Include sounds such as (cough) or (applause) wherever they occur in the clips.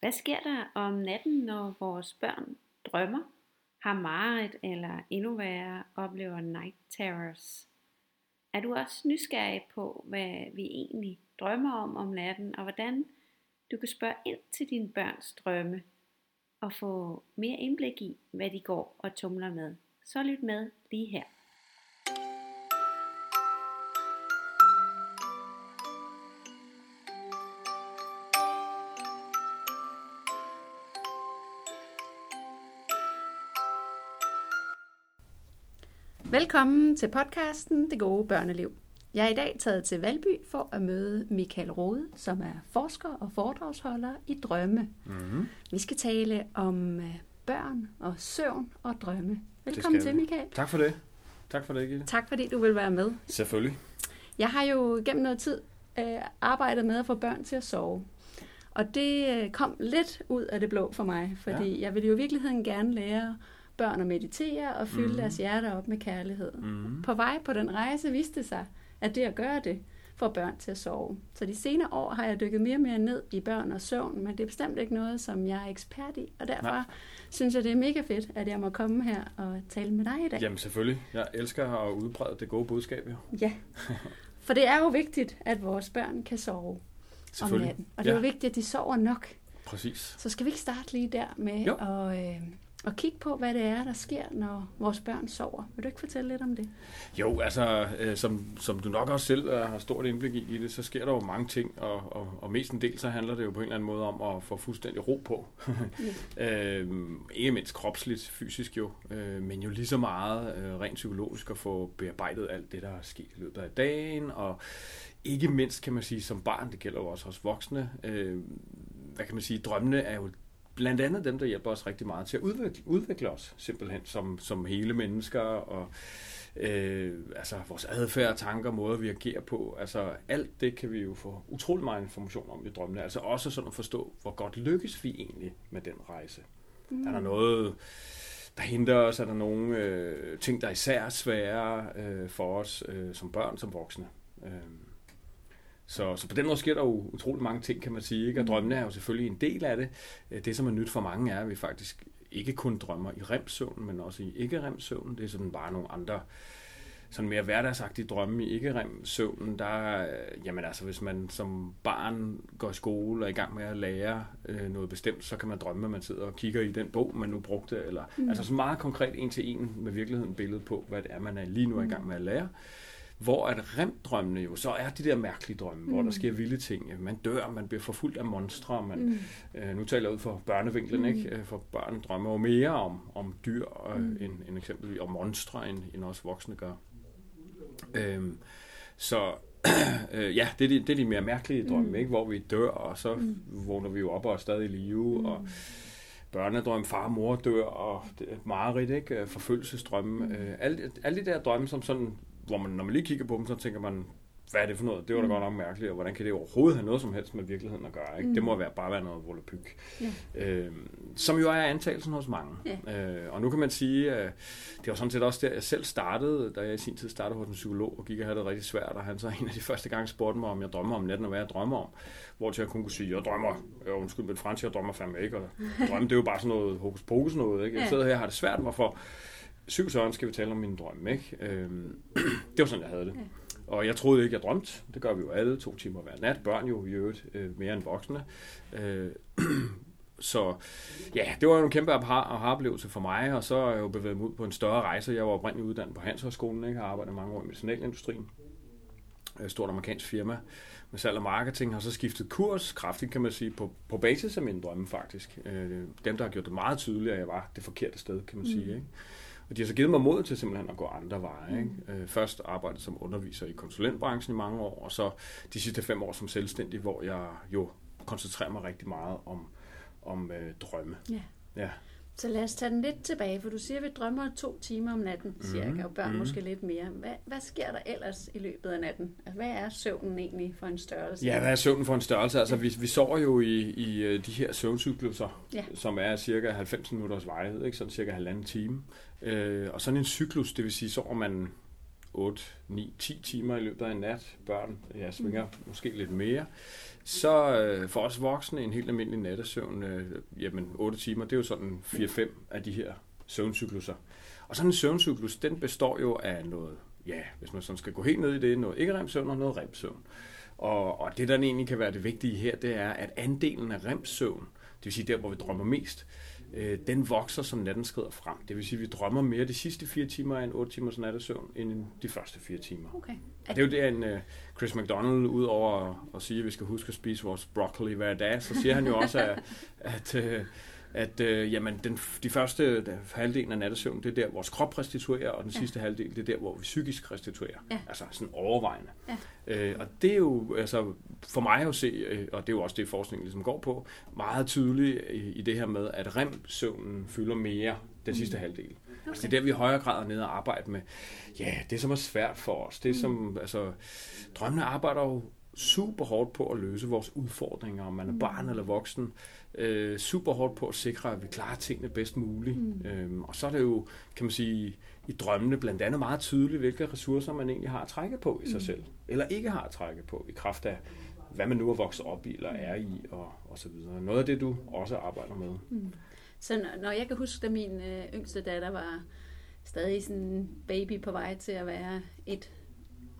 Hvad sker der om natten, når vores børn drømmer, har mareridt eller endnu værre oplever night terrors? Er du også nysgerrig på, hvad vi egentlig drømmer om om natten, og hvordan du kan spørge ind til dine børns drømme og få mere indblik i, hvad de går og tumler med? Så lyt med lige her. Velkommen til podcasten Det gode børneliv. Jeg er i dag taget til Valby for at møde Michael Rode, som er forsker og foredragsholder i drømme. Mm-hmm. Vi skal tale om øh, børn og søvn og drømme. Velkommen til, Michael. Tak for det. Tak for det, Gitte. Tak fordi du vil være med. Selvfølgelig. Jeg har jo gennem noget tid øh, arbejdet med at få børn til at sove. Og det øh, kom lidt ud af det blå for mig, fordi ja. jeg ville jo i virkeligheden gerne lære børn at meditere og fylde mm. deres hjerter op med kærlighed. Mm. På vej på den rejse viste sig, at det at gøre det får børn til at sove. Så de senere år har jeg dykket mere og mere ned i børn og søvn, men det er bestemt ikke noget, som jeg er ekspert i, og derfor ja. synes jeg, det er mega fedt, at jeg må komme her og tale med dig i dag. Jamen selvfølgelig. Jeg elsker at udbrede det gode budskab, jo. Ja, (laughs) for det er jo vigtigt, at vores børn kan sove om natten. Og det er ja. jo vigtigt, at de sover nok. Præcis. Så skal vi ikke starte lige der med jo. at... Øh, og kigge på, hvad det er, der sker, når vores børn sover. Vil du ikke fortælle lidt om det? Jo, altså, øh, som, som du nok også selv øh, har stort indblik i, i det, så sker der jo mange ting, og, og, og mest en del, så handler det jo på en eller anden måde om at få fuldstændig ro på. ja. (laughs) øh, ikke mindst kropsligt, fysisk jo, øh, men jo lige så meget øh, rent psykologisk at få bearbejdet alt det, der er sket i løbet af dagen, og ikke mindst, kan man sige, som barn, det gælder jo også hos voksne, øh, hvad kan man sige, drømmene er jo blandt andet dem, der hjælper os rigtig meget til at udvikle, udvikle os simpelthen som, som hele mennesker og øh, altså vores adfærd, tanker, måder vi agerer på. Altså alt det kan vi jo få utrolig meget information om i drømmene. Altså også sådan at forstå, hvor godt lykkes vi egentlig med den rejse. Mm. Er der noget, der hindrer os? Er der nogle øh, ting, der er især svære øh, for os øh, som børn, som voksne? Øh. Så, så på den måde sker der jo utrolig mange ting, kan man sige. Ikke? Og mm. drømmene er jo selvfølgelig en del af det. Øh, det, som er nyt for mange, er, at vi faktisk ikke kun drømmer i remsøvn, men også i ikke-remsøvn. Det er sådan bare nogle andre sådan mere hverdagsagtige drømme i ikke søvnen der, jamen altså, hvis man som barn går i skole og er i gang med at lære øh, noget bestemt, så kan man drømme, at man sidder og kigger i den bog, man nu brugte, eller mm. altså så meget konkret en til en med virkeligheden billede på, hvad det er, man er lige nu er i gang med at lære. Hvor at remdrømmene jo, så er de der mærkelige drømme, mm. hvor der mm. sker vilde ting. Man dør, man bliver forfulgt af monstre. Man, mm. øh, nu taler jeg ud for børnevinklen, mm. ikke? Øh, for børn drømmer jo mere om, om dyr øh, mm. end, end eksempelvis om monstre, end, end også voksne gør. Øhm, så (clears throat) øh, ja, det er, de, det er de mere mærkelige drømme, mm. ikke? hvor vi dør, og så mm. vågner vi jo op og er stadig i live, mm. og børnedrøm, far og mor dør, og mareridt, ikke? forfølgelsesdrømme. Mm. Øh, alle, alle de der drømme, som sådan hvor man, når man lige kigger på dem, så tænker man, hvad er det for noget? Det var da mm. godt nok mærkeligt, og hvordan kan det overhovedet have noget som helst med virkeligheden at gøre? Ikke? Mm. Det må være, bare være noget volapyk. Ja. Øh, som jo er antagelsen hos mange. Ja. Øh, og nu kan man sige, at det var sådan set også der, jeg selv startede, da jeg i sin tid startede hos en psykolog, og gik og havde det rigtig svært, og han så en af de første gange spurgte mig, om jeg drømmer om natten, og hvad jeg drømmer om. Hvor til jeg kunne sige, jeg drømmer, øh, undskyld, men fransk, jeg drømmer fandme ikke, og (laughs) drømme, det er jo bare sådan noget hokus pokus noget. Ikke? Jeg sidder her og har det svært, hvorfor syv søren skal vi tale om min drøm, ikke? Øhm, (clears throat) det var sådan, jeg havde det. Og jeg troede ikke, jeg drømte. Det gør vi jo alle to timer hver nat. Børn jo i øvrigt øh, mere end voksne. Øh, (clears throat) så ja, det var jo en kæmpe aha-oplevelse for mig, og så er jeg jo bevæget mig ud på en større rejse. Jeg var oprindeligt uddannet på Handelshøjskolen, ikke? har arbejdet mange år i medicinalindustrien. Et stort amerikansk firma med salg og marketing, har så skiftet kurs kraftigt, kan man sige, på, på basis af min drømme faktisk. Øh, dem, der har gjort det meget tydeligt, at jeg var det forkerte sted, kan man mm. sige. Ikke? Og de har så givet mig mod til simpelthen at gå andre veje. Ikke? Mm. Øh, først arbejdet som underviser i konsulentbranchen i mange år, og så de sidste fem år som selvstændig, hvor jeg jo koncentrerer mig rigtig meget om, om øh, drømme. Ja. ja. Så lad os tage den lidt tilbage, for du siger, at vi drømmer to timer om natten, cirka, mm, og børn mm. måske lidt mere. Hvad, hvad sker der ellers i løbet af natten? Altså, hvad er søvnen egentlig for en størrelse? Ja, hvad er søvnen for en størrelse? Altså, vi, vi sover jo i, i øh, de her søvncykluser, ja. som er cirka 90 minutters vejhed, ikke? sådan cirka halvanden time. Øh, og sådan en cyklus, det vil sige, sover man 8, 9, 10 timer i løbet af en nat. Børn, jeg svinger mm. måske lidt mere. Så øh, for os voksne, en helt almindelig nattesøvn, øh, jamen 8 timer, det er jo sådan 4-5 af de her søvncykluser. Og sådan en søvncyklus, den består jo af noget, ja, hvis man sådan skal gå helt ned i det, noget ikke-remsøvn og noget remsøvn. Og, og det, der egentlig kan være det vigtige her, det er, at andelen af remsøvn, det vil sige der, hvor vi drømmer mest, øh, den vokser, som natten skrider frem. Det vil sige, at vi drømmer mere de sidste fire timer af en 8 timers nattesøvn, end de første fire timer. Okay. Det er jo det, en uh, Chris McDonald, udover at, at sige, at vi skal huske at spise vores broccoli hver dag, så siger han jo også, at, at uh, at øh, jamen, den, de første halvdelen af nattesøvn, det er der, vores krop restituerer, og den ja. sidste halvdel, det er der, hvor vi psykisk restituerer. Ja. Altså sådan overvejende. Ja. Øh, og det er jo, altså, for mig at se, øh, og det er jo også det, forskningen ligesom går på, meget tydeligt i, i det her med, at REM-søvnen fylder mere den sidste mm. halvdel. Okay. Altså det er der, vi i højere grad er nede og arbejde med, ja, det som er svært for os. Det som, mm. altså, drømmene arbejder jo super hårdt på at løse vores udfordringer, om man er barn mm. eller voksen. Øh, super hårdt på at sikre, at vi klarer tingene bedst muligt. Mm. Øhm, og så er det jo, kan man sige, i drømmene blandt andet meget tydeligt, hvilke ressourcer man egentlig har at trække på i sig mm. selv, eller ikke har at trække på, i kraft af, hvad man nu er vokset op i, eller er i, og, og så videre. Noget af det, du også arbejder med. Mm. Så når jeg kan huske, da min øh, yngste datter var stadig sådan baby på vej til at være et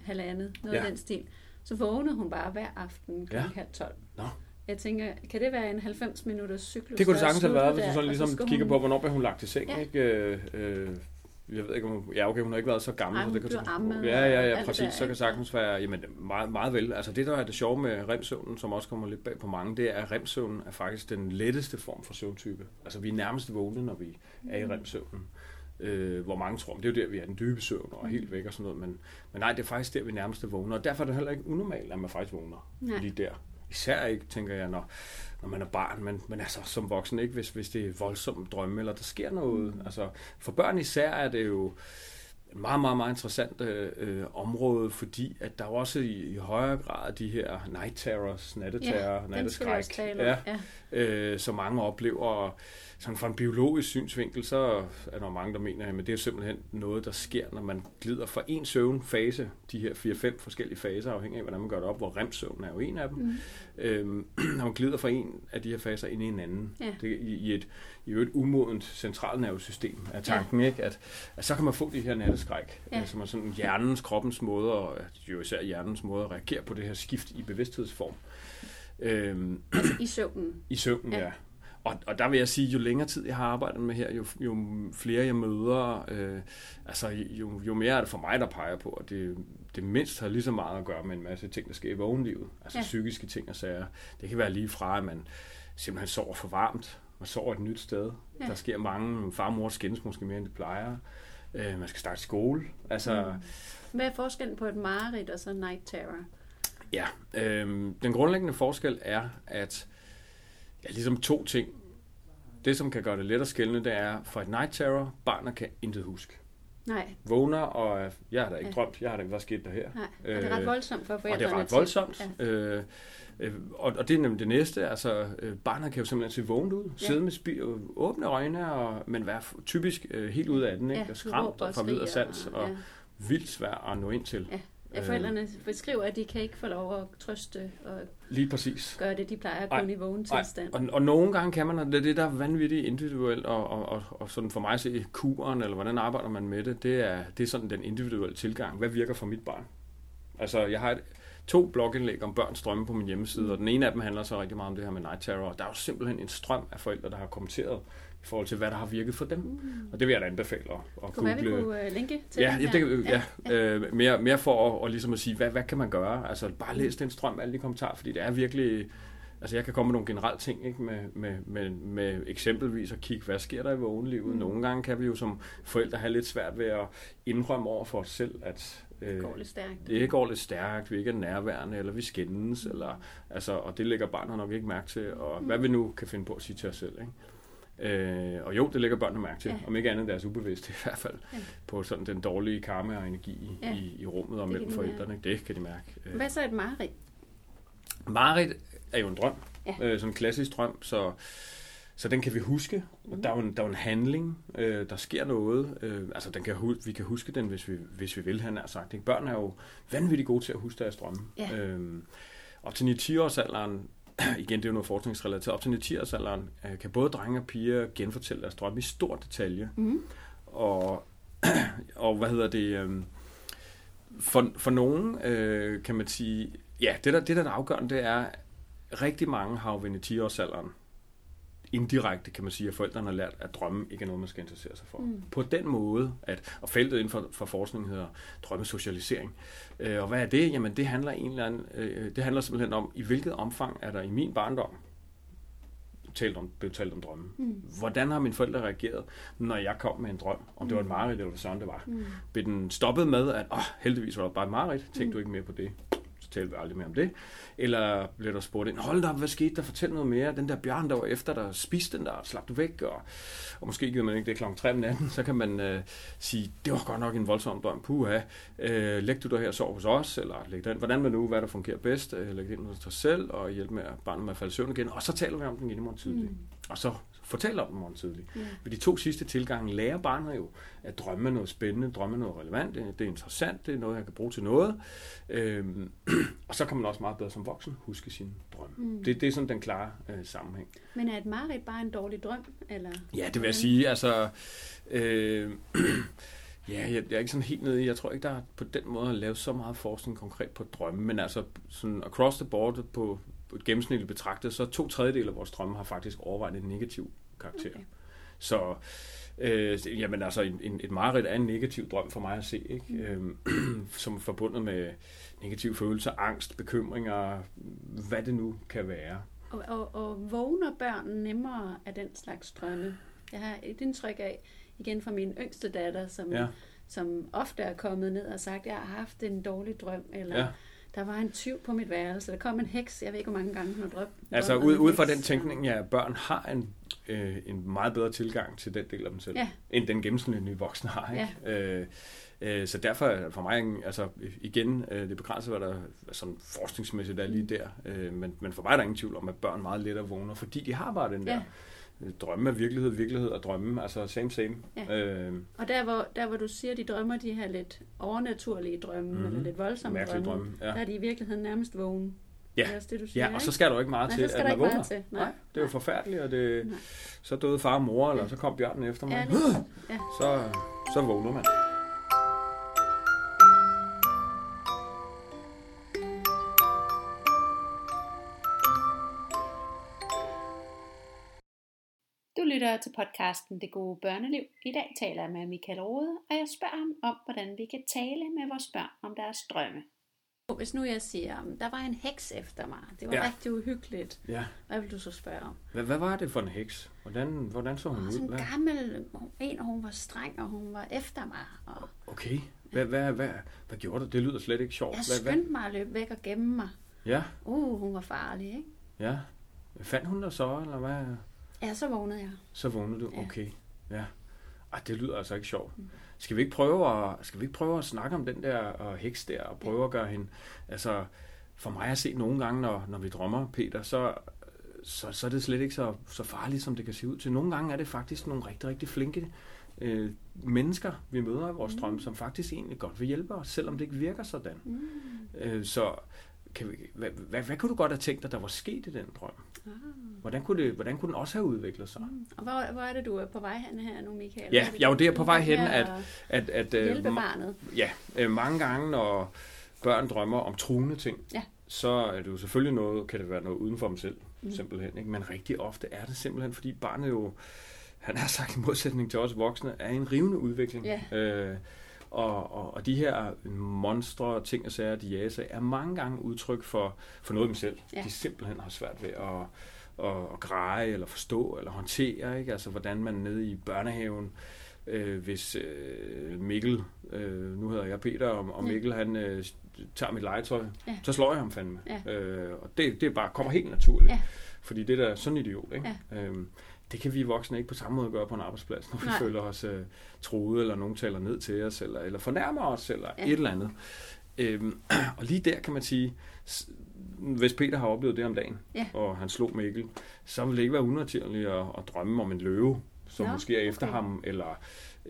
halvandet, noget ja. af den stil, så vågnede hun bare hver aften kl. Ja. halv tolv. Nå. Jeg tænker, kan det være en 90 minutters cyklus? Det kunne det sagtens have været, hvis du sådan ligesom kigger hun... på, hvornår blev hun lagt til seng, ja. ikke? Øh, øh, jeg ved ikke, om hun, ja, okay, hun har ikke været så gammel. Ej, så det kan, amme, ja, ja, ja, præcis. Der, så kan sagtens være, jamen, meget, meget vel. Altså det, der er det sjove med remsøvnen, som også kommer lidt bag på mange, det er, at remsøvnen er faktisk den letteste form for søvntype. Altså vi er nærmest vågne, når vi er i mm. Øh, hvor mange tror, det er jo der, vi er den dybe søvn og er helt væk og sådan noget, men, men nej, det er faktisk der, vi nærmest vågner, og derfor er det heller ikke unormalt, at man faktisk vågner nej. lige der. Især ikke, tænker jeg, når, når man er barn, men, men altså som voksen ikke, hvis, hvis det er voldsomt drømme, eller der sker noget. Mm. Altså, for børn især er det jo et meget, meget, meget interessant øh, område, fordi at der er også i, i højere grad de her night terrors, natteterror, ja, natteskræk, ja, ja. Øh, som mange oplever, sådan fra en biologisk synsvinkel, så er der mange, der mener, at det er simpelthen noget, der sker, når man glider fra en søvnfase, de her 4-5 forskellige faser, afhængig af, hvordan man gør det op, hvor remsøvn er jo en af dem, mm. øhm, (clears throat) når man glider fra en af de her faser ind i en anden. Ja. Det, i, i, et, I et umodent centralnervesystem er tanken, ja. ikke? At, at så kan man få de her natteskræk, ja. som er sådan hjernens, kroppens måde, og jo især hjernens måde at reagere på det her skift i bevidsthedsform. Øhm, altså (clears throat) i søvnen? I søvnen, ja. ja. Og, og der vil jeg sige, jo længere tid jeg har arbejdet med her, jo, jo flere jeg møder, øh, altså jo, jo mere er det for mig, der peger på, at det, det mindst har lige så meget at gøre med en masse ting, der sker i vågenlivet. Altså ja. psykiske ting og sager. Det kan være lige fra, at man simpelthen sover for varmt, man sover et nyt sted. Ja. Der sker mange, far og mor skændes måske mere, end det plejer. Øh, man skal starte skole. Altså, mm. Hvad er forskellen på et mareridt og så night terror? Ja, øh, den grundlæggende forskel er, at ja, ligesom to ting. Det, som kan gøre det let at skælne, det er, for et night terror, barnet kan intet huske. Nej. Vågner, og jeg har da ikke ja. drømt, jeg har da ikke, hvad skete der her? Nej, og det er ret øh, voldsomt for forældrene. Og det er ret voldsomt. Ja. Øh, øh, og, og det er nemlig det næste, altså øh, barnet kan jo simpelthen se vågent ud, ja. sidde med spi- åbne øjne, og, men være typisk øh, helt ud af den, ikke? Ja, skræmt og fra og sans, og, og ja. vildt svært at nå ind til. Ja. Ja, forældrene beskriver, at de kan ikke få lov at trøste og Lige præcis. gøre det, de plejer at kunne i vågen tilstand. Og, og nogle gange kan man, og det er det, der er vanvittigt individuelt, og, og, og, og sådan for mig at se kuren, eller hvordan arbejder man med det, det er, det er sådan den individuelle tilgang. Hvad virker for mit barn? Altså, jeg har et, to blogindlæg om børns drømme på min hjemmeside, mm. og den ene af dem handler så rigtig meget om det her med night terror. Der er jo simpelthen en strøm af forældre, der har kommenteret i forhold til, hvad der har virket for dem. Mm. Og det vil jeg da anbefale at, at google. Kunne vi kunne uh, linke til ja, ja, det, ja, ja. Øh, mere, mere for at, og ligesom at sige, hvad, hvad kan man gøre? Altså bare læs den strøm, alle de kommentarer, fordi det er virkelig... Altså jeg kan komme med nogle generelle ting, ikke? Med, med, med, med eksempelvis at kigge, hvad sker der i vågenlivet? Mm. Nogle gange kan vi jo som forældre have lidt svært ved at indrømme over for os selv, at det øh, går lidt stærkt. Det går lidt stærkt, vi ikke er nærværende, eller vi skændes, mm. eller, altså, og det lægger barnet nok ikke mærke til, og mm. hvad vi nu kan finde på at sige til os selv. Ikke? Øh, og jo, det lægger børnene mærke til, ja. om ikke andet deres ubevidste i hvert fald, ja. på sådan den dårlige karma og energi ja. i, i rummet og mellem forældrene. Mærke. Det kan de mærke. Øh. Hvad så et mareridt? Mareridt er jo en drøm, ja. øh, sådan en klassisk drøm, så så den kan vi huske. Mm. Der, er en, der er jo en handling, øh, der sker noget. Øh, altså den kan, vi kan huske den, hvis vi, hvis vi vil, han har sagt. Ikke? Børn er jo vanvittigt gode til at huske deres drømme. Ja. Øh, op til 9-10-årsalderen, (clears throat) igen det er jo noget forskningsrelateret, op til 9-10-årsalderen øh, kan både drenge og piger genfortælle deres drømme i stor detalje. Mm. Og, (clears throat) og hvad hedder det... Øh, for, for nogen øh, kan man sige, ja, det der, det der er afgørende, det er, rigtig mange har jo ved 10-årsalderen indirekte, kan man sige, at forældrene har lært, at drømme ikke er noget, man skal interessere sig for. Mm. På den måde, at, og feltet inden for, for forskning hedder drømmesocialisering. Øh, og hvad er det? Jamen, det handler, en eller anden, øh, det handler simpelthen om, i hvilket omfang er der i min barndom talt om, blev talt om drømme. Mm. Hvordan har mine forældre reageret, når jeg kom med en drøm? Om det var et Mm. mareridt, eller hvad sådan det var. Mm. Blev den stoppet med, at oh, heldigvis var det bare et mareridt, tænkte Mm. du ikke mere på det? Så talte vi aldrig mere om det. Eller blev der spurgt ind, hold da hvad skete der? Fortæl noget mere. Den der bjørn, der var efter dig, spiste den der, slap du væk? Og, og måske gider man ikke det klokken 3 om natten, så kan man øh, sige, det var godt nok en voldsom drøm. Puha, øh, læg du dig her og sov hos os, eller læg den. Hvordan man nu, hvad der fungerer bedst, øh, læg det ind hos dig selv, og hjælpe med at barnet med at falde søvn igen. Og så taler vi om den igen i morgen tidlig. Mm. Og så fortæller om den morgen tidlig. Ja. Ved de to sidste tilgange lærer barnet jo, at drømme noget spændende, drømme noget relevant, det, det er interessant, det er noget, jeg kan bruge til noget. Øhm, (clears throat) og så kan man også meget bedre som voksen huske sin drøm. Mm. Det, det er sådan den klare øh, sammenhæng. Men er et mareridt bare en dårlig drøm? Eller? Ja, det vil jeg sige. Altså, øh, (clears throat) ja, jeg, jeg er ikke sådan helt nede i, jeg tror ikke, der er på den måde lavet så meget forskning konkret på drømme, men altså sådan across the board på, gennemsnitligt betragtet, så to tredjedel af vores drømme har faktisk overvejet en negativ karakter. Okay. Så øh, jamen altså, en, en, et mareridt er en negativ drøm for mig at se, ikke? Mm. Øhm, (clears throat) som er forbundet med negative følelser, angst, bekymringer, hvad det nu kan være. Og, og, og vågner børn nemmere af den slags drømme? Jeg har et indtryk af, igen fra min yngste datter, som, Ja, som ofte er kommet ned og sagt, jeg har haft en dårlig drøm, eller ja. Der var en tyv på mit værelse, der kom en heks, jeg ved ikke, hvor mange gange hun har drømt. Altså ud, ud fra heks, den tænkning, ja, børn har en, øh, en meget bedre tilgang til den del af dem selv, Ja. end den gennemsnitlige voksne har. Ikke? Øh, øh, så derfor er for mig, altså igen, øh, det begrænser, hvad der sådan forskningsmæssigt er lige der, øh, men, men for mig er der ingen tvivl om, at børn meget lettere vågner, fordi de har bare den der Ja. Drømme af virkelighed, virkelighed og drømme, altså same same. Ja. Øh, Og der hvor, der, hvor du siger, de drømmer de her lidt overnaturlige drømme, Mhm. mm-hmm. eller lidt voldsomme mærkelige drømme, drømme. der Ja. er de i virkeligheden nærmest vågen. Ja. Det er også det, du siger, ja, og så skal der jo ikke meget Nej, til, at der man vågner. til. Nej. Nej, det er jo forfærdeligt, og det, Nej. så døde far og mor, eller så kom bjørnen efter mig. Ja, lige, (laughs) så, så vågner man. Lytter til podcasten Det Gode Børneliv. I dag taler jeg med Michael Rode, og jeg spørger ham om, hvordan vi kan tale med vores børn om deres drømme. Hvis nu jeg siger, "Um, der var en heks efter mig, det var Ja. rigtig uhyggeligt, Ja. hvad vil du så spørge om? Hvad, hvad var det for en heks? Hvordan, hvordan så hun ud? sådan en gammel en, og hun var streng, og hun var efter mig. Og Okay. Hvad, hvad, hvad, hvad gjorde du? Det lyder slet ikke sjovt. jeg skyndte mig at løbe væk og gemme mig. Ja, Uh, hun var farlig, ikke? ja. Fandt hun dig så, eller hvad? Ja, så vågnede jeg. Så vågnede du? Ja. Okay. Ja. Ej, det lyder altså ikke sjovt. Mm. Skal vi ikke prøve at, skal vi ikke prøve at snakke om den der uh, heks der, og prøve at gøre hende... Altså, for mig at se nogle gange, når, når vi drømmer, Peter, så, så, så er det slet ikke så, så farligt, som det kan se ud til. Nogle gange er det faktisk nogle rigtig, rigtig flinke øh, mennesker, vi møder i vores Mm. drøm, som faktisk egentlig godt vil hjælpe os, selvom det ikke virker sådan. Mm. Øh, så kan vi, hvad, hvad, hvad kunne du godt have tænkt dig, der var sket i den drøm? Ah. Hvordan kunne, det, hvordan kunne den også have udviklet sig? Mm. Og hvor, hvor er det, du er på vej hen her nu, Michael? Ja, jeg er jo der på vej hen, at- at At, øh, Hjælpe barnet. Ja, øh, mange gange, når børn drømmer om truende ting, Ja. så er det jo selvfølgelig noget, kan det være noget uden for dem selv, Mm. mm. simpelthen. Ikke? Men rigtig ofte er det simpelthen, fordi barnet jo, han har sagt i modsætning til os voksne, er i en rivende udvikling. Ja. Øh, og, og, og de her monstre, ting og sager, de sig, er mange gange udtryk for, for noget dem selv. Ja. De simpelthen har svært ved at, at, at greje, eller forstå, eller håndtere. Ikke? Altså, hvordan man nede i børnehaven, øh, hvis øh, Mikkel, øh, nu hedder jeg Peter, og, og Ja. Mikkel han øh, tager mit legetøj, Ja. så slår jeg ham fandme. Ja. Øh, og det, det bare kommer helt naturligt. Ja. Fordi det der er sådan en idiot. Ikke? Øhm, det kan vi voksne ikke på samme måde gøre på en arbejdsplads, når vi Nej. føler os øh, truet, eller nogen taler ned til os, eller, eller fornærmer os, eller Ja. ja. et eller andet. Øhm, (clears throat) og lige der kan man sige, hvis Peter har oplevet det om dagen, Ja. og han slog Mikkel, så vil det ikke være unaturligt at, at drømme om en løve, som Nå, måske er efter okay. ham, eller...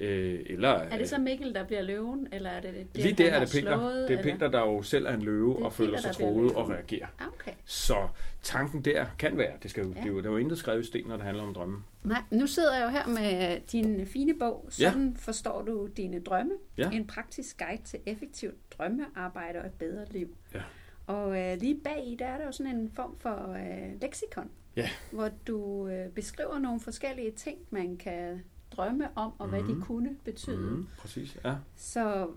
Øh, eller Er det så Mikkel, der bliver løven, eller er det det, lige der er det Peter. slået, det er eller? Peter, der jo selv er en løve er og føler Peter, sig der troet og reagerer. Ah, okay. Så tanken der kan være, det, skal jo, Ja. det, er jo, det er jo intet skrevet i sten, når det handler om drømme. Nej, nu sidder jeg jo her med din fine bog. Ja. Sådan forstår du dine drømme. Ja. En praktisk guide til effektivt drømmearbejde og et bedre liv. Ja. Og øh, lige bag i, der er der jo sådan en form for øh, leksikon, Ja. hvor du øh, beskriver nogle forskellige ting, man kan drømme om, og hvad de Mhm. kunne betyde. Mm, præcis, ja. Så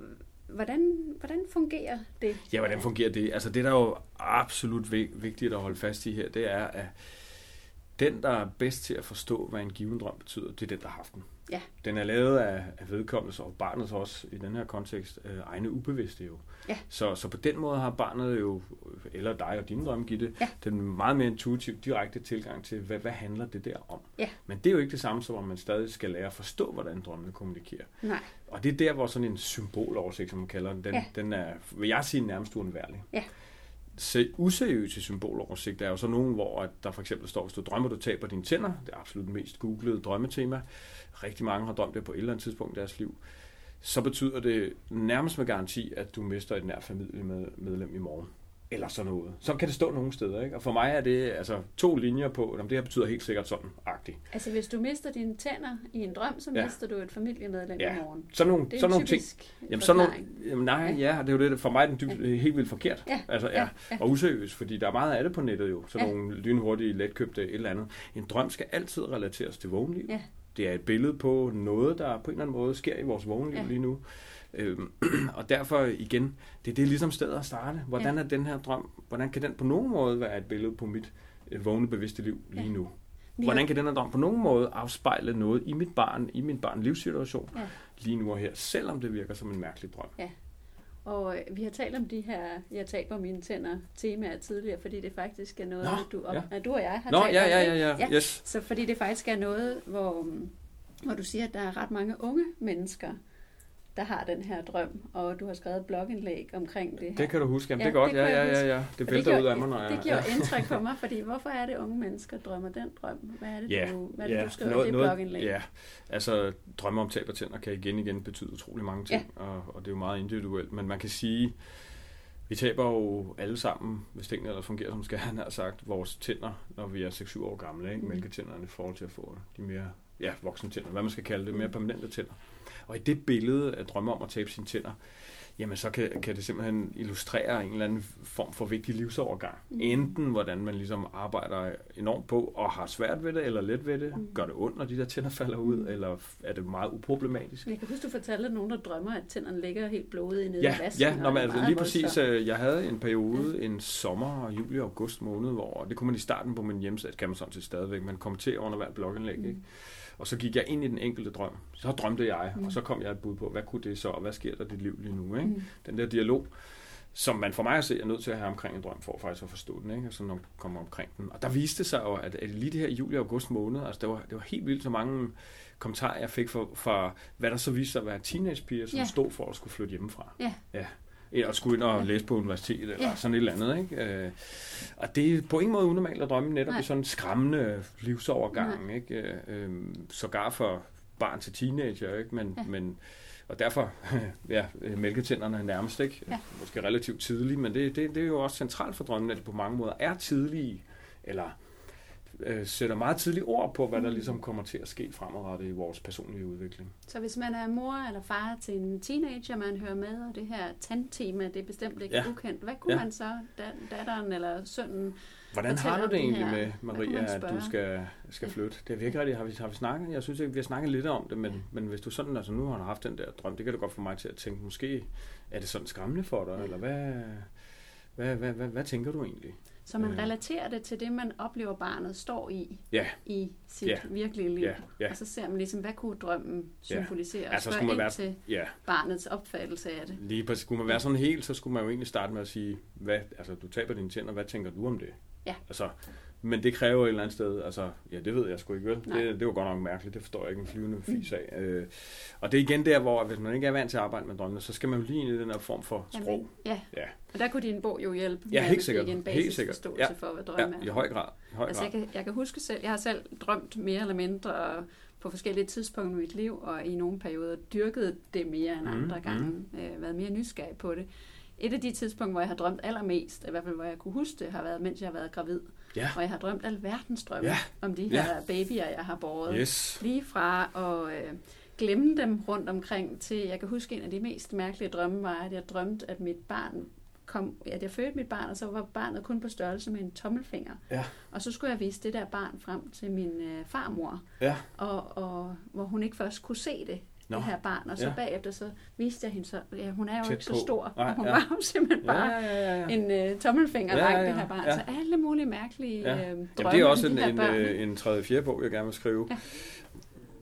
hvordan, hvordan fungerer det? Ja, hvordan fungerer det? Altså det, der er jo absolut vi- vigtigt at holde fast i her, det er, at den, der er bedst til at forstå, hvad en given drøm betyder, det er den, der har haft den. Ja. Den er lavet af, af vedkommende, og barnet også i den her kontekst, øh, egne ubevidste jo. Ja. Så, så på den måde har barnet jo, eller dig og dine drømme, Gitte, Ja. den meget mere intuitiv, direkte tilgang til, hvad, hvad handler det der om? Ja. Men det er jo ikke det samme som, om man stadig skal lære at forstå, hvordan drømmene kommunikerer. Nej, Og det er der, hvor sådan en symboloversigt, som man kalder den, den, Ja. den er, vil jeg sige, nærmest uundværlig. Ja. Se, useriøse symboloversigt. Er jo så nogen, hvor at der for eksempel står, hvis du drømmer, du taber dine tænder, det er absolut mest googlede drømmetema, rigtig mange har drømt det på et eller andet tidspunkt i deres liv, så betyder det nærmest med garanti, at du mister et nær familiemedlem i morgen. Eller sådan noget. Så kan det stå nogle steder. Ikke? Og for mig er det altså to linjer på, om det her betyder helt sikkert sådan, agtigt. altså hvis du mister dine tænder i en drøm, så Ja. mister du et familiemedlem Ja. i morgen. Sådan nogle, Det er sådan nogle ting. Jamen, sådan nogle, jamen nej, ja, det er jo det, for mig er den dybt, helt vildt forkert. Ja, Altså, ja, ja, ja. Og useriøst, fordi der er meget af det på nettet jo. Sådan Ja. nogle lynhurtige, letkøbte et eller andet. En drøm skal altid relateres til vågenliv. Ja. Det er et billede på noget, der på en eller anden måde sker i vores vågenliv Ja. lige nu. Øhm, (clears throat) og derfor igen, det er det ligesom stedet at starte. Hvordan er den her drøm, hvordan kan den på nogen måde være et billede på mit øh, vågne bevidste liv lige Ja. nu? Hvordan kan den her drøm på nogen måde afspejle noget i mit barn, i min barn livssituation Ja. lige nu og her, selvom det virker som en mærkelig drøm? Og øh, vi har talt om de her, jeg taber mine tænder temaer tidligere, fordi det faktisk er noget, Nå, du, op, ja. ja. du og jeg har Nå, talt ja, ja, ja, ja, Ja. yes. Så fordi det faktisk er noget, hvor, hvor du siger, at der er ret mange unge mennesker, der har den her drøm, og du har skrevet et blogindlæg omkring det her. Det kan du huske. Jamen, Ja, det er godt. det Ja, ja, ja, ja. Det vælter ud af mig, når jeg... Det gjorde indtryk på mig, fordi hvorfor er det unge mennesker drømmer den drøm? Hvad er det, Ja, du, hvad er det, ja, du skriver i det blogindlæg? Ja, altså drømme om tab og tænder kan igen igen betyde utrolig mange ting, ja. og, og det er jo meget individuelt, men man kan sige, vi taber jo alle sammen, hvis tingene ellers fungerer, som skal han har sagt, vores tænder, når vi er 6-7 år gamle, ikke? Mm. mælketænderne i forhold til at få de mere ja, voksne tænder, hvad man skal kalde det, mere permanente tænder. Og i det billede af drømme om at tabe sine tænder, jamen så kan, kan det simpelthen illustrere en eller anden form for vigtig livsovergang. Mm. Enten hvordan man ligesom arbejder enormt på og har svært ved det, eller let ved det. Mm. Gør det ondt, når de der tænder falder ud, Mm. eller er det meget uproblematisk? Jeg kan huske, du fortalte, at nogen, der drømmer, at tænderne ligger helt blodige nede Ja, i vasken. ja når man, altså, lige præcis. øh, Jeg havde en periode, en sommer, juli og august måned, hvor det kunne man i starten på min hjemmeside, kan man sådan set stadigvæk, man kommenterer under hvert blogindlæg. Mm. Ikke? Og så gik jeg ind i den enkelte drøm. Så drømte jeg, Mm. og så kom jeg et bud på, hvad kunne det så, og hvad sker der i dit liv lige nu? Ikke? Mm. den der dialog, som man for mig at se er nødt til at have omkring en drøm, for faktisk at forstå den, ikke? Når man kommer omkring den. Og der viste sig jo, at, at lige det her juli og august måned, altså det var, det var helt vildt så mange kommentarer, jeg fik fra, fra hvad der så viste sig at være teenagepiger, som Ja. stod for at skulle flytte hjemmefra. Ja. ja. Eller skulle ind og Ja. læse på universitetet, eller Ja. sådan et eller andet. Ikke? Øh, og det er på ingen måde unormalt at drømme netop Nej. i sådan en skræmmende livsovergang. Ikke? Øh, øh, sågar for barn til teenager, ikke? Men, Ja. men og derfor, (laughs) ja, øh, mælketænderne nærmest ikke. Ja. Måske relativt tidlige, men det, det, det er jo også centralt for drømmen, at det på mange måder er tidlige, eller øh, sætter meget tidlige ord på, hvad der Mm. ligesom kommer til at ske fremadrettet i vores personlige udvikling. Så hvis man er mor eller far til en teenager, man hører med, og det her tandtema, det er bestemt ikke Ja. ukendt, hvad kunne Ja. man så, da- datteren eller sønnen, Hvordan har du det egentlig her. med, Hvad Maria, at du skal, skal Ja. flytte? Det er virkelig rigtigt. Har vi, har vi snakket? Jeg synes ikke, vi har snakket lidt om det, men, men hvis du sådan, altså nu har du haft den der drøm, det kan det godt få mig til at tænke, måske er det sådan skræmmende for dig, Ja. eller hvad, hvad, hvad, hvad, hvad tænker du egentlig? Så man Ja. relaterer det til det, man oplever, barnet står i, Ja. i sit Ja. virkelige liv. Ja, ja, Og så ser man ligesom, hvad kunne drømmen Ja. symbolisere, og Altså, skulle man ind være- til ja. barnets opfattelse af det. Lige præcis. Skulle man være sådan helt, så skulle man jo egentlig starte med at sige, hvad, altså du taber dine tænder, hvad tænker du om det? Ja. Altså, Men det kræver et eller andet sted, altså, ja, det ved jeg sgu ikke vel. Det, det var godt nok mærkeligt, det forstår jeg ikke en flyvende fis af. Øh, og det er igen der, hvor hvis man ikke er vant til at arbejde med drømmene, så skal man jo lige ind i den her form for sprog. Jamen, ja. ja, og der kunne din bog jo hjælpe ja, helt sikkert. en helt sikkert. forståelse ja. for, hvad drømme ja, i høj grad. I høj altså, grad. Jeg, kan, jeg kan huske selv, jeg har selv drømt mere eller mindre på forskellige tidspunkter i mit liv, og i nogle perioder dyrket det mere end andre mm, gange, mm. Øh, været mere nysgerrig på det. Et af de tidspunkter, hvor jeg har drømt allermest, i hvert fald hvor jeg kunne huske det, har været, mens jeg har været gravid. Ja. Og jeg har drømt alverdens drømme ja. om de her ja. babyer, jeg har båret. Yes. Lige fra at øh, glemme dem rundt omkring til, jeg kan huske en af de mest mærkelige drømme var, at jeg drømte, at mit barn kom, at jeg fødte mit barn, og så var barnet kun på størrelse med en tommelfinger. Ja. Og så skulle jeg vise det der barn frem til min øh, farmor, ja. og, og hvor hun ikke først kunne se det, Nå. det her barn. Og så ja. bagefter så viste jeg hende så, ja, hun er jo Tæt ikke så stor, Nej, hun ja. var jo simpelthen bare ja, ja, ja, ja. en uh, tommelfinger ja, ja, ja. det her barn. Ja. Så alle mulige mærkelige ja. uh, drømme Jamen, det er også en, en, øh, en tredje fjerde bog, jeg gerne vil skrive. Ja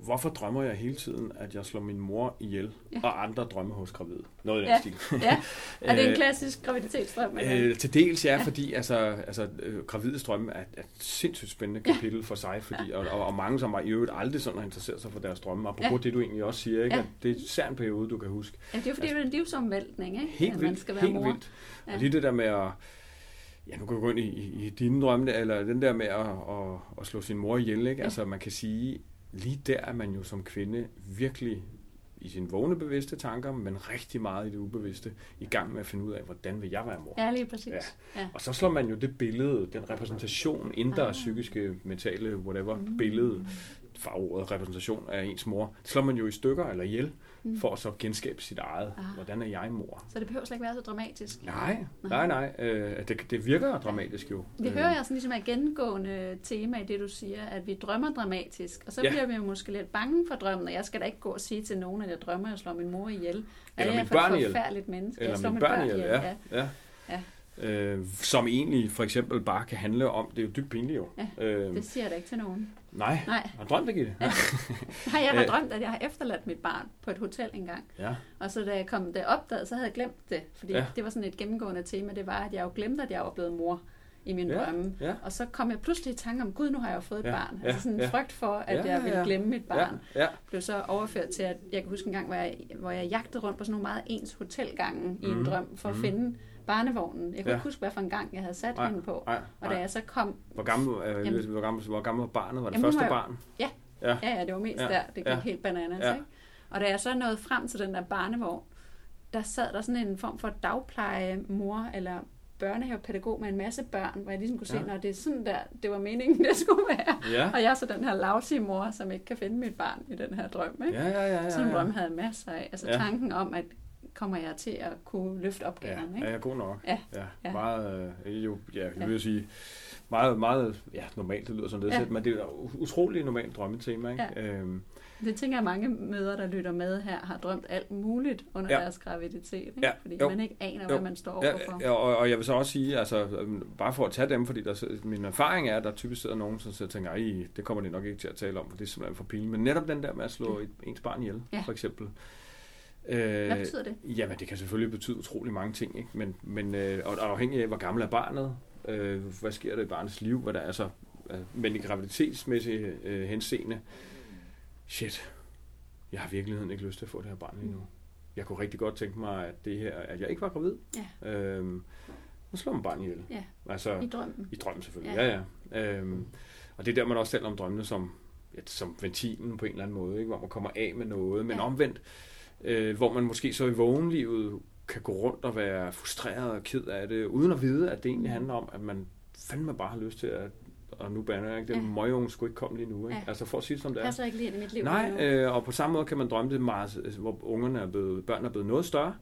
hvorfor drømmer jeg hele tiden, at jeg slår min mor ihjel, ja. og andre drømmer hos gravid? Noget i den ja. stil. ja. Er det en (laughs) klassisk graviditetsdrøm? Øh, til dels ja, ja. fordi altså, altså, øh, gravides drømme er, er et sindssygt spændende kapitel ja. for sig, fordi, og, og, og mange, som har i øvrigt aldrig sådan har interesseret sig for deres drømme, apropos ja. det, du egentlig også siger, ikke? Ja. at det er især en periode, du kan huske. Ja, det er fordi, altså, det er en livsomvæltning, ikke? Helt vildt, man skal være helt mor. vildt. Ja. Og lige det der med at ja, nu kan gå ind i, i, i dine drømme, eller den der med at, at, at slå sin mor ihjel, ikke? Ja. Altså, man kan sige, lige der er man jo som kvinde virkelig i sine vågne bevidste tanker, men rigtig meget i det ubevidste, i gang med at finde ud af, hvordan vil jeg være mor. Ja, lige præcis. Ja. Ja. Og så slår man jo det billede, den repræsentation, indre ah. psykiske, mentale, whatever, mm. billede, farordet repræsentation af ens mor, det slår man jo i stykker eller ihjel, mm. For at så genskabe sit eget. Ah. Hvordan er jeg mor? Så det behøver slet ikke være så dramatisk? Nej, nej, nej. Øh, det, det virker dramatisk jo. Vi hører jo sådan ligesom et gengående tema i det, du siger, at vi drømmer dramatisk. Og så ja. bliver vi måske lidt bange for drømmen, og jeg skal da ikke gå og sige til nogen, at jeg drømmer, at jeg slår min mor ihjel. Eller min børn ihjel. menneske. Eller min børn ihjel, ja. ja. ja. Øh, som egentlig for eksempel bare kan handle om, det er jo dybt pinligt jo. Ja, øh, det siger jeg da ikke til nogen. Nej, Nej. har du drømt det, Gitte? Ja. Nej, jeg har (laughs) drømt, at jeg har efterladt mit barn på et hotel engang. Ja. Og så da jeg kom det opdaget, så havde jeg glemt det. Fordi ja. det var sådan et gennemgående tema, det var, at jeg jo glemte, at jeg var blevet mor i min ja, drømme. Ja. Og så kom jeg pludselig i tanke om, gud, nu har jeg jo fået et ja, barn. Altså sådan en ja. frygt for, at ja, jeg ville glemme mit barn. Ja, ja. Blev så overført til, at jeg kan huske en gang, hvor jeg, hvor jeg jagtede rundt på sådan nogle meget ens hotelgange mm. i en mhm. drøm, for mm. at finde barnevognen. Jeg kunne ja. ikke huske, hvad for en gang jeg havde sat nej, hende på. Nej, og da jeg så kom... Hvor gammel, øh, jamen, hvor gammel, hvor gammel var barnet? Var det første var, barn? Ja. Ja. ja, ja, det var mest ja. der. Det gik ja. helt bananas, ja. ikke? Og da jeg så nåede frem til den der barnevogn, der sad der sådan en form for dagplejemor eller børnehavepædagog med en masse børn, hvor jeg ligesom kunne se, ja. at det er sådan der, det var meningen, (laughs) det skulle være. Ja. Og jeg er så den her lavsige mor, som ikke kan finde mit barn i den her drøm. Ikke? Ja, ja, ja, ja, Sådan en drøm havde masser af. Altså ja. tanken om, at kommer jeg til at kunne løfte opgaven. Ja, ikke? ja, jeg er god nok. Ja. ja. ja. Meget, øh, jo, ja, jeg ja. vil sige, meget, meget ja, normalt, det lyder sådan lidt, ja. men det er et utroligt normalt drømmetema. Ikke? Ja. Øhm, det tænker jeg, mange møder, der lytter med her, har drømt alt muligt under ja. deres graviditet. Ikke? Ja. Fordi jo. man ikke aner, jo. hvad man står overfor. Ja, og, og jeg vil så også sige, altså, øhm, bare for at tage dem, fordi der, min erfaring er, at der typisk sidder nogen, som tænker, ej, det kommer de nok ikke til at tale om, for det er simpelthen for pinligt. Men netop den der med at slå et, ens barn ihjel, ja. for eksempel, Øh, Hvad betyder det? Jamen, det kan selvfølgelig betyde utrolig mange ting, ikke? Men, men øh, og afhængig af, hvor gammel er barnet, øh, hvad sker der i barnets liv, hvad der er så, øh, men i graviditetsmæssige øh, henseende, shit, jeg har i virkeligheden ikke lyst til at få det her barn lige nu. Jeg kunne rigtig godt tænke mig, at det her, at jeg ikke var gravid. Ja. Øhm, så slår man barn ihjel. Ja. Altså, I drømmen. I drømmen selvfølgelig, ja, ja. ja. Øhm, og det er der, man også taler om drømmene som, ja, som ventilen på en eller anden måde, ikke? hvor man kommer af med noget, men ja. omvendt, øh, hvor man måske så i vågenlivet kan gå rundt og være frustreret og ked af det, uden at vide, at det egentlig handler om, at man fandme bare har lyst til at og nu bander jeg ikke, den ja. møgung skulle ikke komme lige nu. Ikke? Ja. Altså for at sige det som det er. Passer ikke lige i mit liv. Nej, øh, og på samme måde kan man drømme det meget, hvor ungerne er blevet, børn er blevet noget større.